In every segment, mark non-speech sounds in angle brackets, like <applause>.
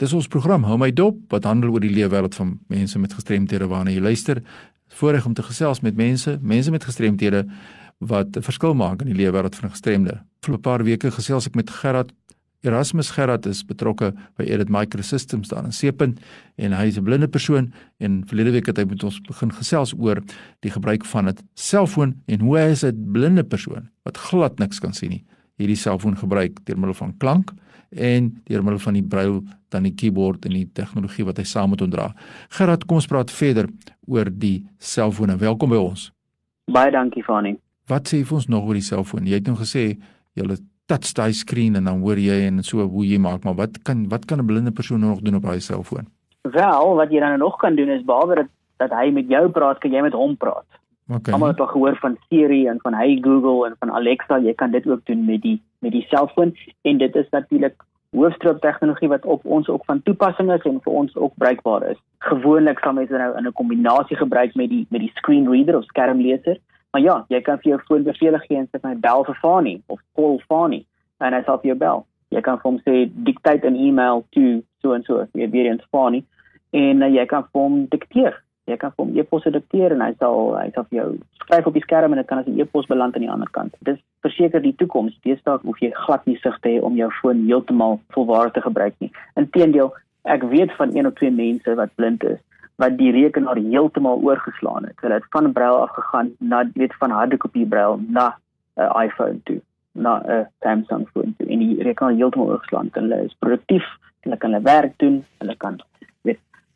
Dis ons program Hou my dop wat handel oor die leefwêreld van mense met gestremthede waarna jy luister. Voorreg om te gesels met mense, mense met gestremthede wat 'n verskil maak in die leefwêreld van gestremde. Vir 'n paar weke gesels ek met Gerard Erasmus Gerard is betrokke by Edit Microsystems daar in Seepunt en hy is 'n blinde persoon en verlede week het hy met ons begin gesels oor die gebruik van 'n selfoon en hoe hy as 'n blinde persoon wat glad niks kan sien nie hierdie selfoon gebruik deur middel van klank en deur middel van die braille dan die keyboard en die tegnologie wat hy saam met hom dra. Gerard, kom ons praat verder oor die selfone. Welkom by ons. Baie dankie Fanie. Wat sê jy vir ons nog oor die selfoon? Jy het nou gesê jy touch daai skerm en dan hoor jy en so hoe jy maak, maar wat kan wat kan 'n blinde persoon nog doen op daai selfoon? Wel, wat jy dan nog kan doen is behalwe dat dat hy met jou praat, kan jy met hom praat. Okay. Almal het al gehoor van Siri en van Hey Google en van Alexa, jy kan dit ook doen met die met die selfoon en dit is natuurlik hoofstroop tegnologie wat op ons ook van toepassing is en vir ons ook bruikbaar is. Gewoonlik sal mense nou in 'n kombinasie gebruik met die met die screen reader of skermleser Maar ja, jy kan vir jou foon beveel gee en sê my bel vir Fani of call Fani en hy sal vir jou bel. Jy kan vir hom sê dictate 'n e-mail to so en so, jy weer eens Fani en uh, jy kan vir hom dikteer. Jy kan hom e-pos dikteer en hy sal hy sal vir jou skryf op die skerm en dit kan as 'n e-pos beland aan die ander kant. Dis verseker die toekoms. Deesdae hoef jy glad nie sig te hê om jou foon heeltemal volwaardig te gebruik nie. Inteendeel, ek weet van een of twee mense wat blind is wat die rekenaar heeltemal oorgeslaan het. Hulle het van braille af gegaan na weet van harde kopie braille na 'n uh, iPhone toe, na 'n uh, Samsung foon toe en die rekenaar heeltemal oorgeslaan. Hulle is produktief, hulle kan hulle werk doen, hulle kan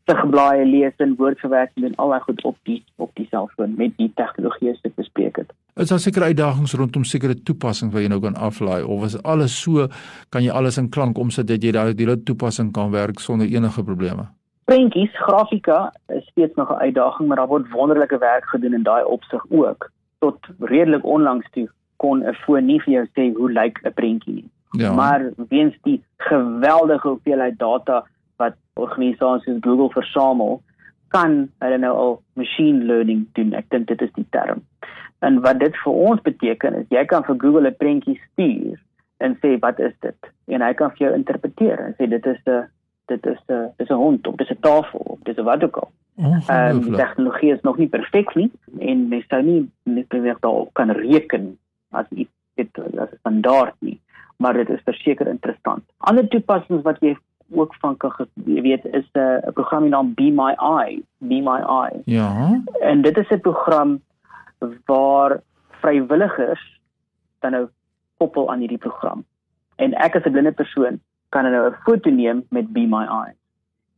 sigblaaie lees en woordverwerking doen al goed op die op die selfoon met die tegnologie wat ek bespreek het. Is daar sekere uitdagings rondom sekere toepassings wat jy nou kan aflaai of is alles so kan jy alles in klank omsit dat jy daai die toepassing kan werk sonder enige probleme? prentjies, grafika is steeds nog 'n uitdaging, maar daar word wonderlike werk gedoen in daai opsig ook. Tot redelik onlangs toe kon 'n foon nie vir jou sê hoe lyk 'n prentjie nie. Ja. Maar weens die geweldige hoeveelheid data wat organisasies Google versamel, kan hulle nou al machine learning doen. Ek dink dit is die term. En wat dit vir ons beteken is jy kan vir Google 'n prentjie stuur en sê wat is dit? En hy kan vir jou interpreteer en sê dit is 'n dit is 'n dis 'n hond of dis 'n tafel of dis 'n wat ook al. Ehm um, tegnologie is nog nie perfek nie en mens sou nie net beweeg daar kan reken as iets dit as 'n standaard nie, maar dit is verseker interessant. Ander toepassings wat jy ook van kan weet is 'n uh, program genaamd Be My Eye, Be My Eye. Ja. En dit is 'n program waar vrywilligers dan nou koppel aan hierdie program. En ek as 'n blinde persoon kan hulle 'n foto neem met Be My Eyes.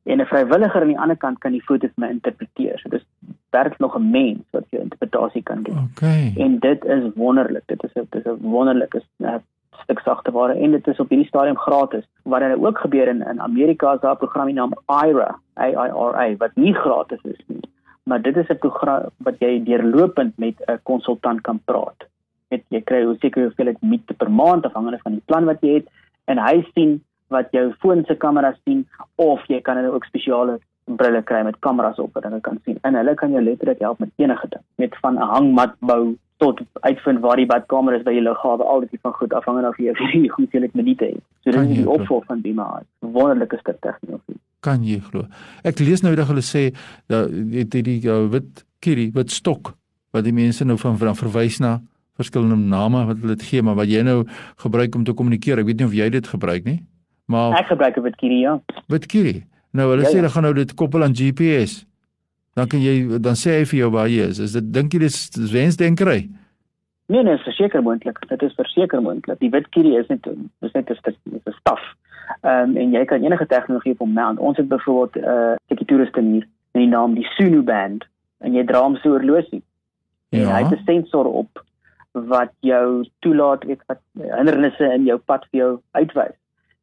En 'n vrywilliger aan die ander kant kan die foto vir my interpreteer. So dis werk nog 'n mens wat jou interpretasie kan gee. Okay. En dit is wonderlik. Dit is 'n dis 'n wonderlike stuk sagteware en dit is op hierdie stadium gratis. Wat dan ook gebeur in in Amerika is daar 'n program genaamd IRA, A I R A wat nie gratis is nie. Maar dit is 'n program wat jy deurlopend met 'n konsultant kan praat. Met jy kry hoe seker hoeveel dit met per maand afhangende van die plan wat jy het en hy sien wat jou foon se kamera sien of jy kan hulle ook spesiale brille kry met kameras op wat hulle kan sien. En hulle kan jou letterlik help met enige ding, met van 'n hangmat bou tot uitvind waar die badkamer is by jou lughawe, al dit van goed afhangende of jy <laughs> hierdie goed jy net minute het. So dit is die opvolg van Bima. Wonderlike stuk tegnologie. Kan jy glo? Ek lees nou dat hulle sê dat die die, die uh, wit kitty, wit stok wat die mense nou van van verwys na verskillende name wat hulle dit gee, maar wat jy nou gebruik om te kommunikeer. Ek weet nie of jy dit gebruik nie. Maar ek gebruik 'n Witkiri ja. Witkiri. Nou hulle ja, sê hulle ja. gaan nou dit koppel aan GPS. Dan kan jy dan sê hy vir jou waar jy is. Is dit dink jy dis wensdenkery? Nee nee, verseker moontlik. Dit is verseker moontlik. Die Witkiri is net is net 'n staf. Ehm um, en jy kan enige tegnologie op hom mount. Ons het byvoorbeeld 'n uh, tikkie toeriste hier met die naam die Sunu band en jy dra hom so oorlosie. Ja. En hy het 'n sensor op wat jou toelaat weet wat hindernisse in jou pad vir jou uitwys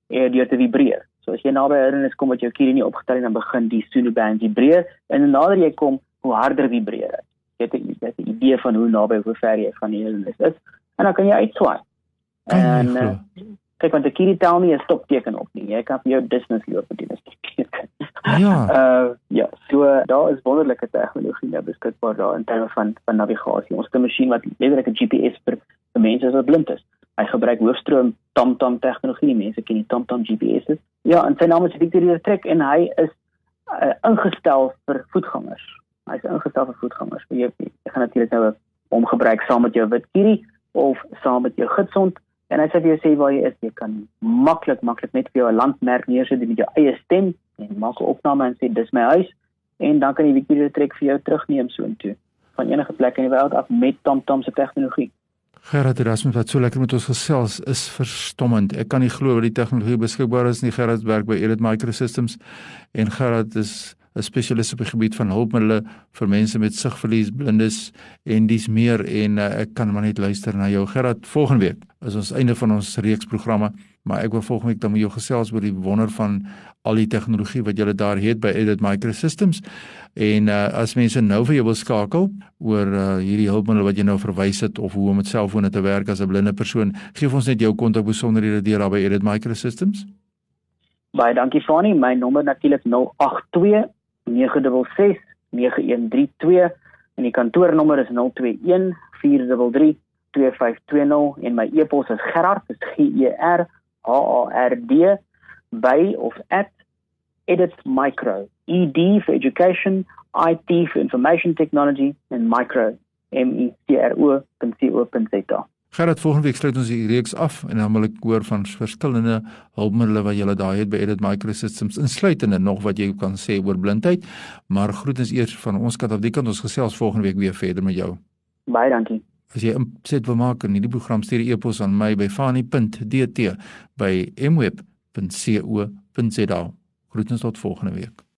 en deur te vibreer. So as jy naby 'n hindernis kom wat jou kier nie opgetel het dan begin die sonoband vibreer en nader jy kom, hoe harder vibreer dit. Jy het 'n jy het 'n idee van hoe naby hoe ver jy van die hindernis is en dan kan jy uitswaai. En uh, kyk want die kier tel nie 'n stopteken op nie. Jy kan vir jou business loop met die stopteken. Ja. Uh <laughs> ja, so uh, daar is wonderlike tegnologie nou beskikbaar daar in terme van van navigasie. Ons het 'n masjien wat letterlik 'n GPS vir mense wat blind is. Hy gebruik hoofstroom TomTom tegnologie. Mense ken die TomTom GPS's. Ja, en sy naam is Victor Trek en hy is uh, ingestel vir voetgangers. Hy is ingestel vir voetgangers. Jy, jy gaan natuurlik nou hom gebruik saam met jou wit kierie of saam met jou gidsond en hy sê vir jou sê waar jy is, jy kan maklik maklik net vir jou 'n landmerk neersit met jou eie stem en maak 'n opname en sê dis my huis en dan kan die Wikipedia trek vir jou terugneem soontoe van enige plek in die wêreld af met TomTom se tegnologie. Gerard Erasmus wat so lekker met ons gesels is verstommend. Ek kan nie glo dat die tegnologie beskikbaar is nie. Gerard werk by Edit Microsystems en Gerard is 'n spesialis op die gebied van hulpmiddels vir mense met sigverlies, blindes en dis meer en uh, ek kan maar net luister na jou Gerard volgende week. Is ons einde van ons reeks programme, maar ek wil volgende week dan met jou gesels oor die wonder van al die tegnologie wat jy daar het by Edit Microsystems. En uh, as mense nou vir jou wil skakel oor uh, hierdie hulpmiddel wat jy nou verwys het of hoe om met selfone te werk as 'n blinde persoon, gee ons net jou kontak besonderhede deur daar by Edit Microsystems. Baie dankie Fani, my nommer natuurlik 082 966 9132 en die kantoornommer is 021 433 2520 en my e-pos is gerard dis g e r h a r d by of at edit micro ed for education it for information technology and micro m e c r o c o za Gerard, volgende week sluit ons die reeks af en dan wil ek hoor van verskillende hulpmiddels wat jy daar het by Edit Microsystems insluitende nog wat jy kan sê oor blindheid. Maar groetens eers van ons kant af. Die kan ons gesels volgende week weer verder met jou. Baie dankie. As jy inset wil maak in hierdie program stuur e-pos aan my by fani.dt by mweb.co.za. Groetens tot volgende week.